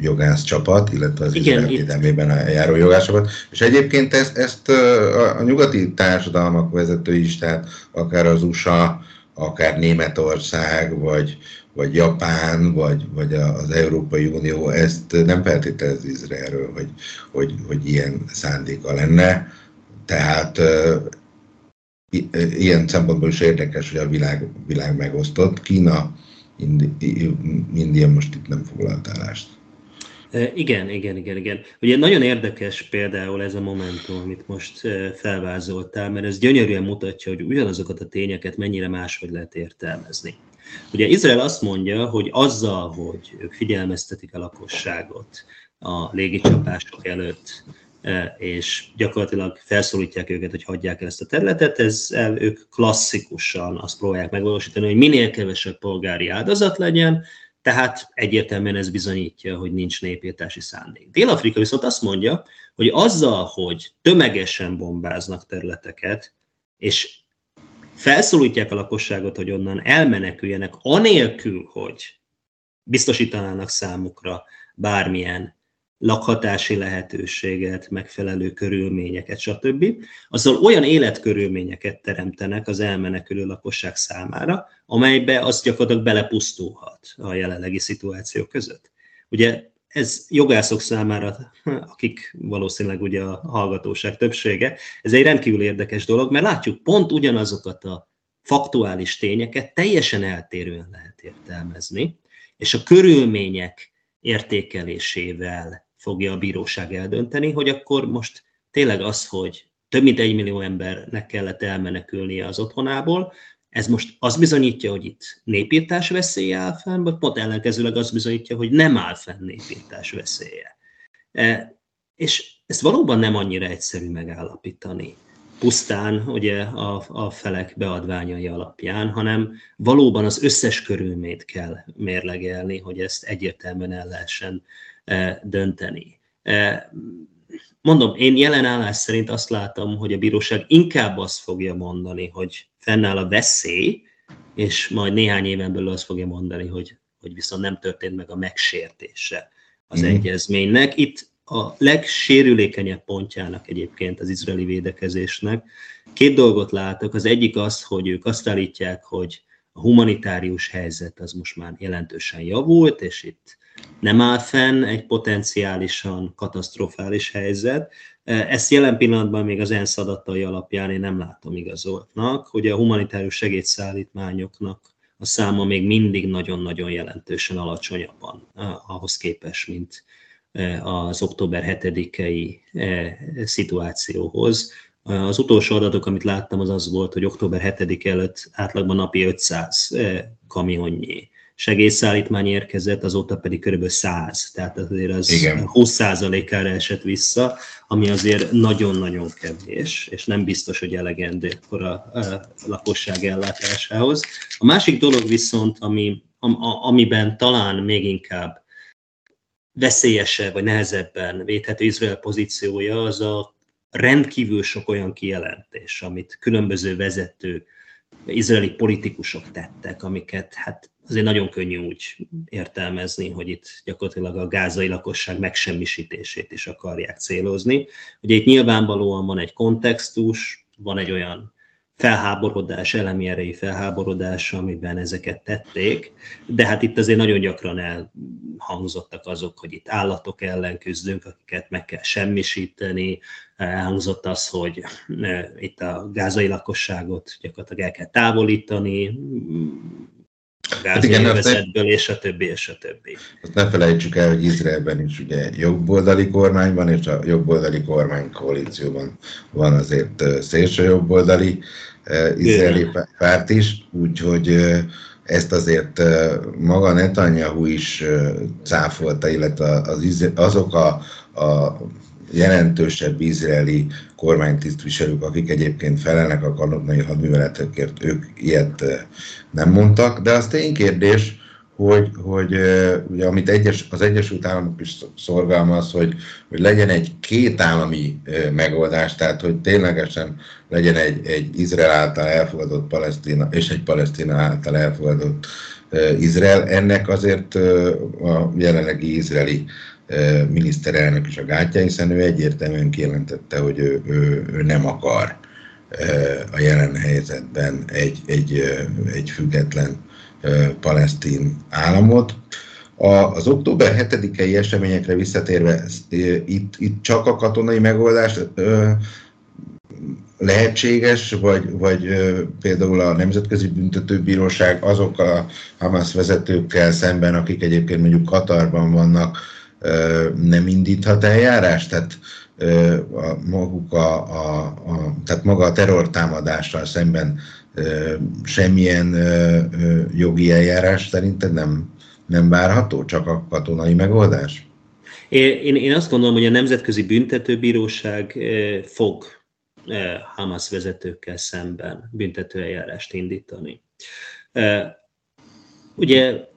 jogász csapat, illetve az Igen, védelmében a járó jogászokat. És egyébként ezt, ezt a, a nyugati társadalmak vezetői is, tehát akár az USA, akár Németország, vagy, vagy Japán, vagy, vagy az Európai Unió ezt nem feltételez Izraelről, hogy, hogy, hogy ilyen szándéka lenne. Tehát ilyen szempontból is érdekes, hogy a világ, világ megosztott. Kína, Indi, India most itt nem foglalt állást. Igen, igen, igen, igen. Ugye nagyon érdekes például ez a momentum, amit most felvázoltál, mert ez gyönyörűen mutatja, hogy ugyanazokat a tényeket mennyire máshogy lehet értelmezni. Ugye Izrael azt mondja, hogy azzal, hogy ők figyelmeztetik a lakosságot a légicsapások előtt, E, és gyakorlatilag felszólítják őket, hogy hagyják el ezt a területet, ezzel ők klasszikusan azt próbálják megvalósítani, hogy minél kevesebb polgári áldozat legyen, tehát egyértelműen ez bizonyítja, hogy nincs népírtási szándék. Dél-Afrika viszont azt mondja, hogy azzal, hogy tömegesen bombáznak területeket, és felszólítják a lakosságot, hogy onnan elmeneküljenek, anélkül, hogy biztosítanának számukra bármilyen lakhatási lehetőséget, megfelelő körülményeket, stb. Azzal olyan életkörülményeket teremtenek az elmenekülő lakosság számára, amelybe az gyakorlatilag belepusztulhat a jelenlegi szituáció között. Ugye ez jogászok számára, akik valószínűleg ugye a hallgatóság többsége, ez egy rendkívül érdekes dolog, mert látjuk pont ugyanazokat a faktuális tényeket teljesen eltérően lehet értelmezni, és a körülmények értékelésével fogja a bíróság eldönteni, hogy akkor most tényleg az, hogy több mint egy millió embernek kellett elmenekülnie az otthonából, ez most az bizonyítja, hogy itt népírtás veszélye áll fenn, vagy pont ellenkezőleg az bizonyítja, hogy nem áll fenn népírtás veszélye. E, és ezt valóban nem annyira egyszerű megállapítani pusztán ugye a, a felek beadványai alapján, hanem valóban az összes körülmét kell mérlegelni, hogy ezt egyértelműen el lehessen dönteni. E, mondom, én jelen állás szerint azt látom, hogy a bíróság inkább azt fogja mondani, hogy fennáll a veszély, és majd néhány éven belül azt fogja mondani, hogy, hogy viszont nem történt meg a megsértése az mm. egyezménynek. Itt a legsérülékenyebb pontjának egyébként az izraeli védekezésnek. Két dolgot látok. Az egyik az, hogy ők azt állítják, hogy a humanitárius helyzet az most már jelentősen javult, és itt nem áll fenn egy potenciálisan katasztrofális helyzet. Ezt jelen pillanatban még az ENSZ adatai alapján én nem látom igazoltnak, hogy a humanitárius segédszállítmányoknak a száma még mindig nagyon-nagyon jelentősen alacsonyabban ahhoz képest, mint az október 7-i e, szituációhoz. Az utolsó adatok, amit láttam, az az volt, hogy október 7 előtt átlagban napi 500 e, kamionnyi segélyszállítmány érkezett, azóta pedig kb. 100, tehát azért az Igen. 20%-ára esett vissza, ami azért nagyon-nagyon kevés, és nem biztos, hogy elegendő akkor a, a lakosság ellátásához. A másik dolog viszont, ami, amiben talán még inkább veszélyesebb vagy nehezebben védhető Izrael pozíciója az a rendkívül sok olyan kijelentés, amit különböző vezető izraeli politikusok tettek, amiket hát azért nagyon könnyű úgy értelmezni, hogy itt gyakorlatilag a gázai lakosság megsemmisítését is akarják célozni. Ugye itt nyilvánvalóan van egy kontextus, van egy olyan felháborodás, elemi erejű felháborodás, amiben ezeket tették, de hát itt azért nagyon gyakran elhangzottak azok, hogy itt állatok ellen küzdünk, akiket meg kell semmisíteni, elhangzott az, hogy e, itt a gázai lakosságot gyakorlatilag el kell távolítani, hát igen, és a többi, és a többi. Azt ne felejtsük el, hogy Izraelben is ugye jobboldali kormány van, és a jobboldali kormány koalícióban van azért szélső jobboldali izraeli párt is, úgyhogy ezt azért maga Netanyahu is cáfolta, illetve az, azok a, a jelentősebb izraeli kormánytisztviselők, akik egyébként felelnek a kanonai hadműveletekért, ők ilyet nem mondtak, de az tény kérdés, hogy, hogy ugye, amit egyes, az Egyesült Államok is szorgalmaz, hogy, hogy legyen egy kétállami megoldás, tehát hogy ténylegesen legyen egy, egy Izrael által elfogadott Palesztina és egy Palesztina által elfogadott Izrael. Ennek azért a jelenlegi izraeli miniszterelnök is a gátja, hiszen ő egyértelműen kijelentette, hogy ő, ő, ő nem akar a jelen helyzetben egy, egy, egy független palesztin államot. Az október 7-i eseményekre visszatérve, itt, itt csak a katonai megoldás lehetséges, vagy, vagy például a Nemzetközi Büntetőbíróság azok a Hamas vezetőkkel szemben, akik egyébként mondjuk Katarban vannak, nem indíthat eljárást? Tehát a, maguk a, a, a, tehát maga a terrortámadással szemben semmilyen jogi eljárás szerinted nem, nem várható, csak a katonai megoldás? Én, én azt gondolom, hogy a Nemzetközi Büntetőbíróság fog Hamas vezetőkkel szemben büntetőeljárást indítani. Ugye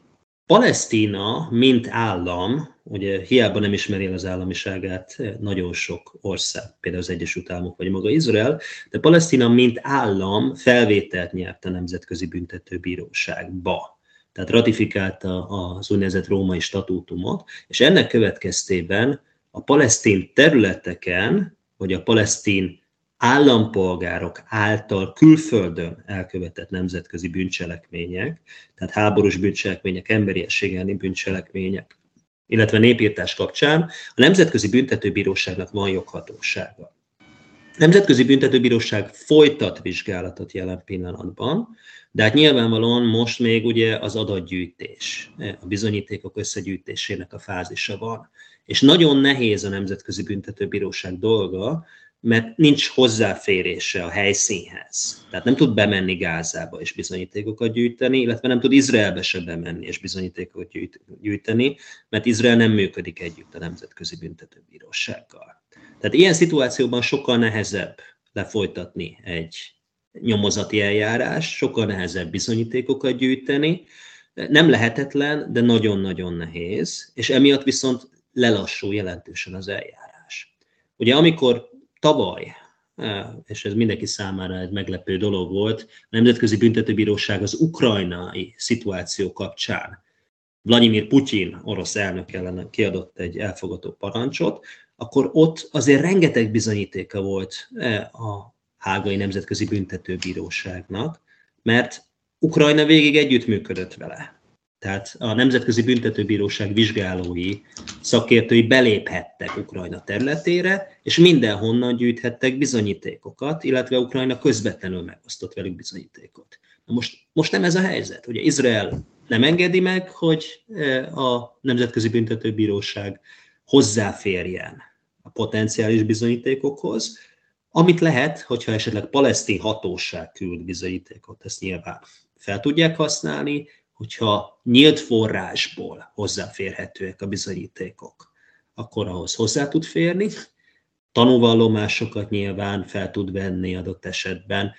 Palesztina, mint állam, ugye hiába nem ismeri el az államiságát nagyon sok ország, például az Egyesült Államok vagy maga Izrael, de Palesztina, mint állam felvételt nyert a Nemzetközi Büntetőbíróságba. Tehát ratifikálta az úgynevezett római statútumot, és ennek következtében a palesztin területeken, vagy a palesztin állampolgárok által külföldön elkövetett nemzetközi bűncselekmények, tehát háborús bűncselekmények, emberiesség elleni bűncselekmények, illetve népírtás kapcsán a Nemzetközi Büntetőbíróságnak van joghatósága. A Nemzetközi Büntetőbíróság folytat vizsgálatot jelen pillanatban, de hát nyilvánvalóan most még ugye az adatgyűjtés, a bizonyítékok összegyűjtésének a fázisa van. És nagyon nehéz a Nemzetközi Büntetőbíróság dolga, mert nincs hozzáférése a helyszínhez. Tehát nem tud bemenni Gázába és bizonyítékokat gyűjteni, illetve nem tud Izraelbe se bemenni és bizonyítékokat gyűjteni, mert Izrael nem működik együtt a Nemzetközi Büntetőbírósággal. Tehát ilyen szituációban sokkal nehezebb lefolytatni egy nyomozati eljárás, sokkal nehezebb bizonyítékokat gyűjteni. Nem lehetetlen, de nagyon-nagyon nehéz, és emiatt viszont lelassul jelentősen az eljárás. Ugye amikor tavaly, és ez mindenki számára egy meglepő dolog volt, a Nemzetközi Büntetőbíróság az ukrajnai szituáció kapcsán Vladimir Putyin orosz elnök ellen kiadott egy elfogadó parancsot, akkor ott azért rengeteg bizonyítéka volt a Hágai Nemzetközi Büntetőbíróságnak, mert Ukrajna végig együttműködött vele. Tehát a Nemzetközi Büntetőbíróság vizsgálói, szakértői beléphettek Ukrajna területére, és mindenhonnan gyűjthettek bizonyítékokat, illetve Ukrajna közvetlenül megosztott velük bizonyítékot. Na most, most nem ez a helyzet. Ugye Izrael nem engedi meg, hogy e, a Nemzetközi Büntetőbíróság hozzáférjen a potenciális bizonyítékokhoz, amit lehet, hogyha esetleg palesztin hatóság küld bizonyítékot, ezt nyilván fel tudják használni, hogyha nyílt forrásból hozzáférhetőek a bizonyítékok, akkor ahhoz hozzá tud férni, tanúvallomásokat nyilván fel tud venni adott esetben,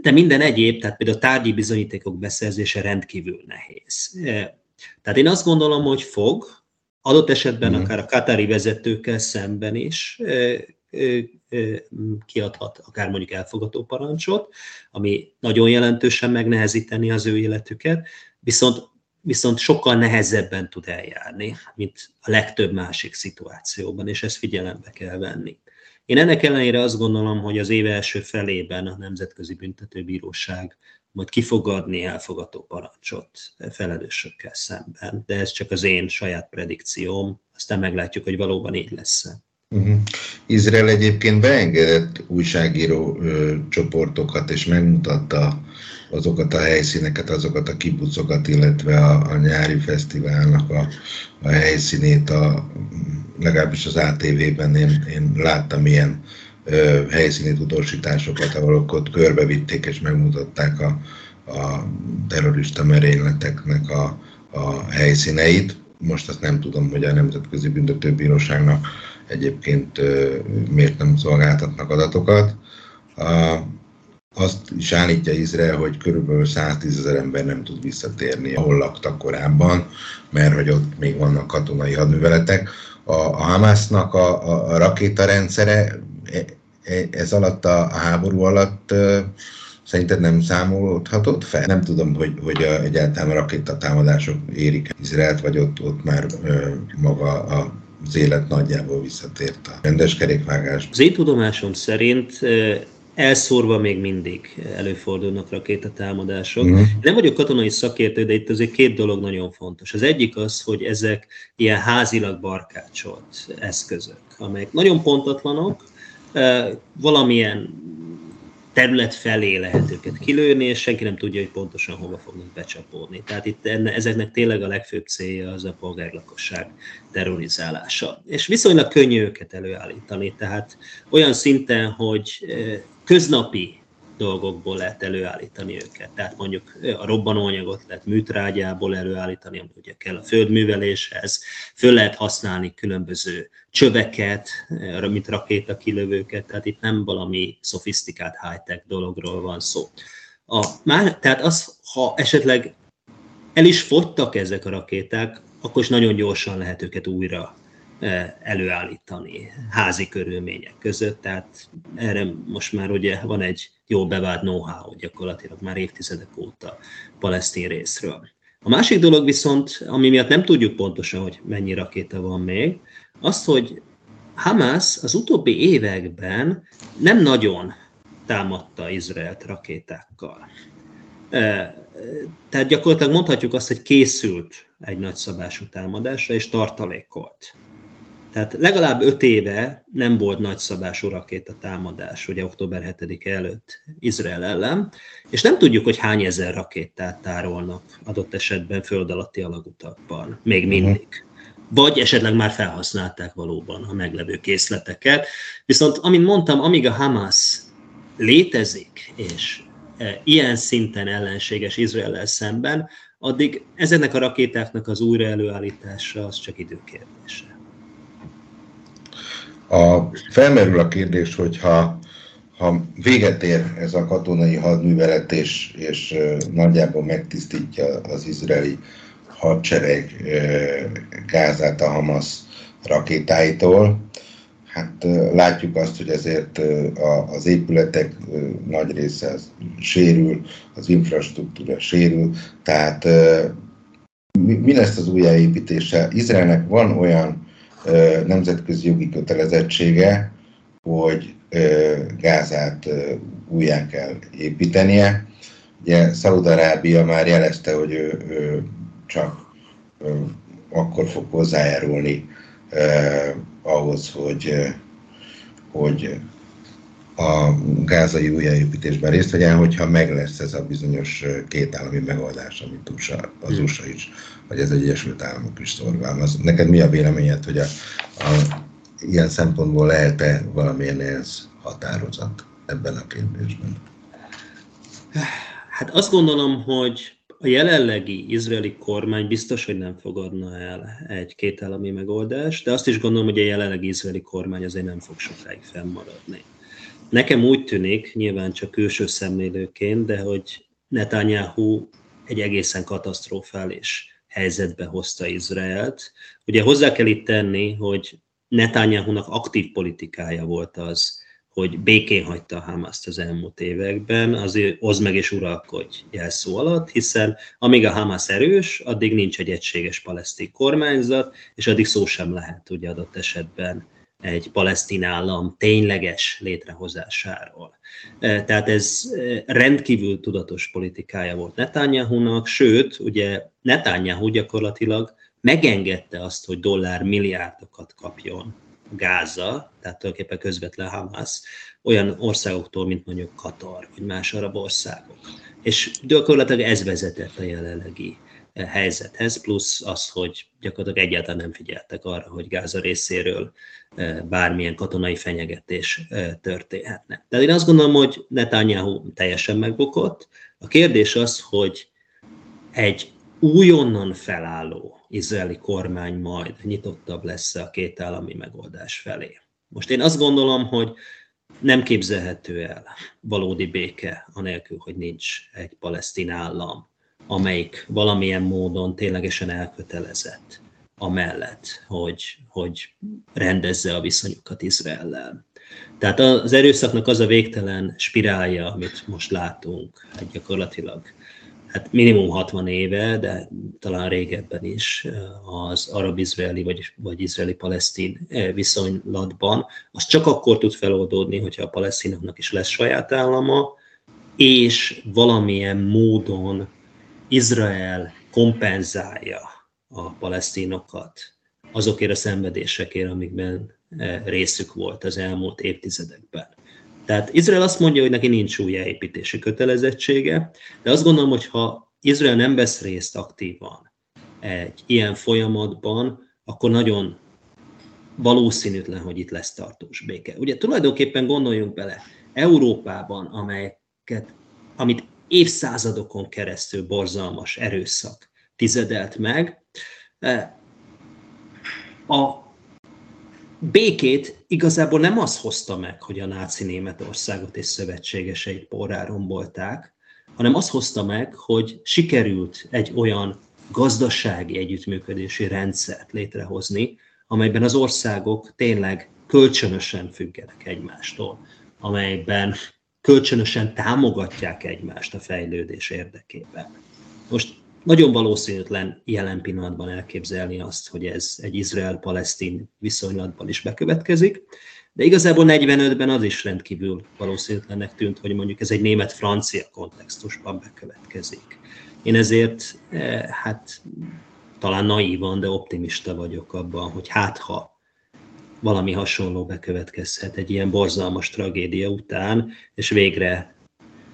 de minden egyéb, tehát például a tárgyi bizonyítékok beszerzése rendkívül nehéz. Tehát én azt gondolom, hogy fog, adott esetben mm. akár a katári vezetőkkel szemben is kiadhat akár mondjuk elfogató parancsot, ami nagyon jelentősen megnehezíteni az ő életüket, viszont, viszont sokkal nehezebben tud eljárni, mint a legtöbb másik szituációban, és ezt figyelembe kell venni. Én ennek ellenére azt gondolom, hogy az év első felében a Nemzetközi Büntetőbíróság majd ki fog adni elfogató parancsot felelősökkel szemben, de ez csak az én saját predikcióm, aztán meglátjuk, hogy valóban így lesz Uh-huh. Izrael egyébként beengedett újságíró ö, csoportokat, és megmutatta azokat a helyszíneket, azokat a kibucokat, illetve a, a nyári fesztiválnak a, a helyszínét, a, legalábbis az ATV-ben én, én láttam ilyen ö, helyszíni tudósításokat, ahol ott körbevitték és megmutatták a, a terrorista merényleteknek a, a helyszíneit. Most azt nem tudom, hogy a Nemzetközi Büntetőbíróságnak egyébként miért nem szolgáltatnak adatokat. Azt is állítja Izrael, hogy körülbelül 110 ezer ember nem tud visszatérni, ahol laktak korábban, mert hogy ott még vannak katonai hadműveletek. A, a Hamásznak a, a, rakétarendszere e, e, ez alatt a, háború alatt szerinted nem számolhatott fel? Nem tudom, hogy, hogy a, egyáltalán rakétatámadások érik Izraelt, vagy ott, ott már ö, maga a az élet nagyjából visszatért a rendes kerékvágás. Az én tudomásom szerint elszórva még mindig előfordulnak rakétatámadások. Uh-huh. Nem vagyok katonai szakértő, de itt azért két dolog nagyon fontos. Az egyik az, hogy ezek ilyen házilag barkácsolt eszközök, amelyek nagyon pontatlanok, valamilyen terület felé lehet őket kilőni, és senki nem tudja, hogy pontosan hova fognak becsapódni. Tehát itt enne, ezeknek tényleg a legfőbb célja az a polgárlakosság terrorizálása. És viszonylag könnyű őket előállítani, tehát olyan szinten, hogy köznapi dolgokból lehet előállítani őket. Tehát mondjuk a robbanóanyagot lehet műtrágyából előállítani, ami ugye kell a földműveléshez, föl lehet használni különböző csöveket, mint rakétakilövőket, tehát itt nem valami szofisztikált high-tech dologról van szó. A, már, tehát az, ha esetleg el is fogytak ezek a rakéták, akkor is nagyon gyorsan lehet őket újra előállítani házi körülmények között, tehát erre most már ugye van egy jó bevált know-how gyakorlatilag már évtizedek óta palesztin részről. A másik dolog viszont, ami miatt nem tudjuk pontosan, hogy mennyi rakéta van még, az, hogy Hamas az utóbbi években nem nagyon támadta Izraelt rakétákkal. Tehát gyakorlatilag mondhatjuk azt, hogy készült egy nagyszabású támadásra, és tartalékolt. Tehát legalább öt éve nem volt nagyszabású rakéta támadás, ugye október 7 előtt Izrael ellen, és nem tudjuk, hogy hány ezer rakétát tárolnak adott esetben föld alatti alagutakban, még mindig. vagy esetleg már felhasználták valóban a meglevő készleteket. Viszont, amint mondtam, amíg a Hamas létezik, és e, ilyen szinten ellenséges Izrael szemben, addig ezeknek a rakétáknak az újra előállítása az csak időkérdése. A, felmerül a kérdés, hogy ha, véget ér ez a katonai hadművelet, és, és nagyjából megtisztítja az izraeli hadsereg Gázát a Hamas rakétáitól, hát látjuk azt, hogy ezért az épületek nagy része az sérül, az infrastruktúra sérül, tehát mi lesz az újjáépítése? Izraelnek van olyan nemzetközi jogi kötelezettsége, hogy Gázát újjá kell építenie. Ugye Szaúd-Arábia már jelezte, hogy ő, ő csak akkor fog hozzájárulni ahhoz, hogy, hogy a gázai újjáépítésben részt vegyen, hogyha meg lesz ez a bizonyos két állami megoldás, amit USA, az. USA is, vagy az Egyesült Államok is szorgalmaz. Neked mi a véleményed, hogy a, a, ilyen szempontból lehet-e valamilyen ez határozat ebben a kérdésben? Hát azt gondolom, hogy a jelenlegi izraeli kormány biztos, hogy nem fogadna el egy kétállami megoldást, de azt is gondolom, hogy a jelenlegi izraeli kormány azért nem fog sokáig fennmaradni. Nekem úgy tűnik, nyilván csak külső szemlélőként, de hogy Netanyahu egy egészen katasztrofális helyzetbe hozta Izraelt. Ugye hozzá kell itt tenni, hogy Netanyahu-nak aktív politikája volt az, hogy békén hagyta a Hamaszt az elmúlt években, azért oszd meg és uralkodj jelszó alatt, hiszen amíg a Hamas erős, addig nincs egy egységes palesztin kormányzat, és addig szó sem lehet ugye adott esetben egy palesztin állam tényleges létrehozásáról. E, tehát ez e, rendkívül tudatos politikája volt Netanyahu-nak, sőt, ugye Netanyahu gyakorlatilag megengedte azt, hogy dollár milliárdokat kapjon Gáza, tehát tulajdonképpen közvetlen Hamas, olyan országoktól, mint mondjuk Katar, vagy más arab országok. És gyakorlatilag ez vezetett a jelenlegi eh, helyzethez, plusz az, hogy gyakorlatilag egyáltalán nem figyeltek arra, hogy Gáza részéről bármilyen katonai fenyegetés történhetne. De én azt gondolom, hogy Netanyahu teljesen megbukott. A kérdés az, hogy egy újonnan felálló izraeli kormány majd nyitottabb lesz a két állami megoldás felé. Most én azt gondolom, hogy nem képzelhető el valódi béke, anélkül, hogy nincs egy palesztin állam, amelyik valamilyen módon ténylegesen elkötelezett amellett, hogy, hogy rendezze a viszonyokat Izraellel. Tehát az erőszaknak az a végtelen spirálja, amit most látunk, egy gyakorlatilag hát minimum 60 éve, de talán régebben is az arab-izraeli vagy, vagy izraeli-palesztin eh, viszonylatban, az csak akkor tud feloldódni, hogyha a palesztinoknak is lesz saját állama, és valamilyen módon Izrael kompenzálja a palesztinokat azokért a szenvedésekért, amikben eh, részük volt az elmúlt évtizedekben. Tehát Izrael azt mondja, hogy neki nincs újjáépítési kötelezettsége, de azt gondolom, hogy ha Izrael nem vesz részt aktívan egy ilyen folyamatban, akkor nagyon valószínűtlen, hogy itt lesz tartós béke. Ugye tulajdonképpen gondoljunk bele, Európában, amelyeket, amit évszázadokon keresztül borzalmas erőszak tizedelt meg, a békét igazából nem az hozta meg, hogy a náci Németországot és szövetségeseit porrá rombolták, hanem az hozta meg, hogy sikerült egy olyan gazdasági együttműködési rendszert létrehozni, amelyben az országok tényleg kölcsönösen függenek egymástól, amelyben kölcsönösen támogatják egymást a fejlődés érdekében. Most nagyon valószínűtlen jelen pillanatban elképzelni azt, hogy ez egy Izrael-Palesztin viszonylatban is bekövetkezik, de igazából 45-ben az is rendkívül valószínűtlennek tűnt, hogy mondjuk ez egy német-francia kontextusban bekövetkezik. Én ezért, eh, hát talán naívan, de optimista vagyok abban, hogy hát ha valami hasonló bekövetkezhet egy ilyen borzalmas tragédia után, és végre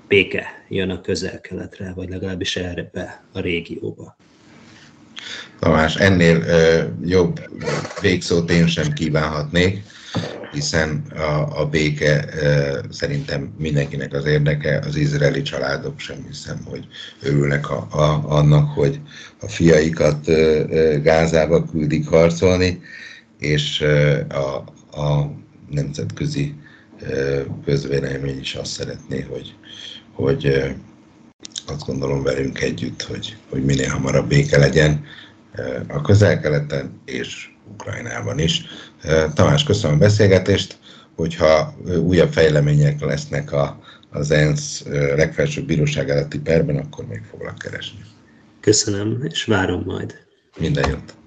béke jön a közel-keletre, vagy legalábbis erre a régióba. Tamás, ennél jobb végszót én sem kívánhatnék, hiszen a, a béke szerintem mindenkinek az érdeke, az izraeli családok sem hiszem, hogy örülnek a, a, annak, hogy a fiaikat Gázába küldik harcolni, és a, a nemzetközi közvélemény is azt szeretné, hogy, hogy azt gondolom velünk együtt, hogy, hogy minél hamarabb béke legyen a közel-keleten és Ukrajnában is. Tamás, köszönöm a beszélgetést, hogyha újabb fejlemények lesznek a, az ENSZ legfelsőbb bíróság előtti perben, akkor még foglak keresni. Köszönöm, és várom majd. Minden jót.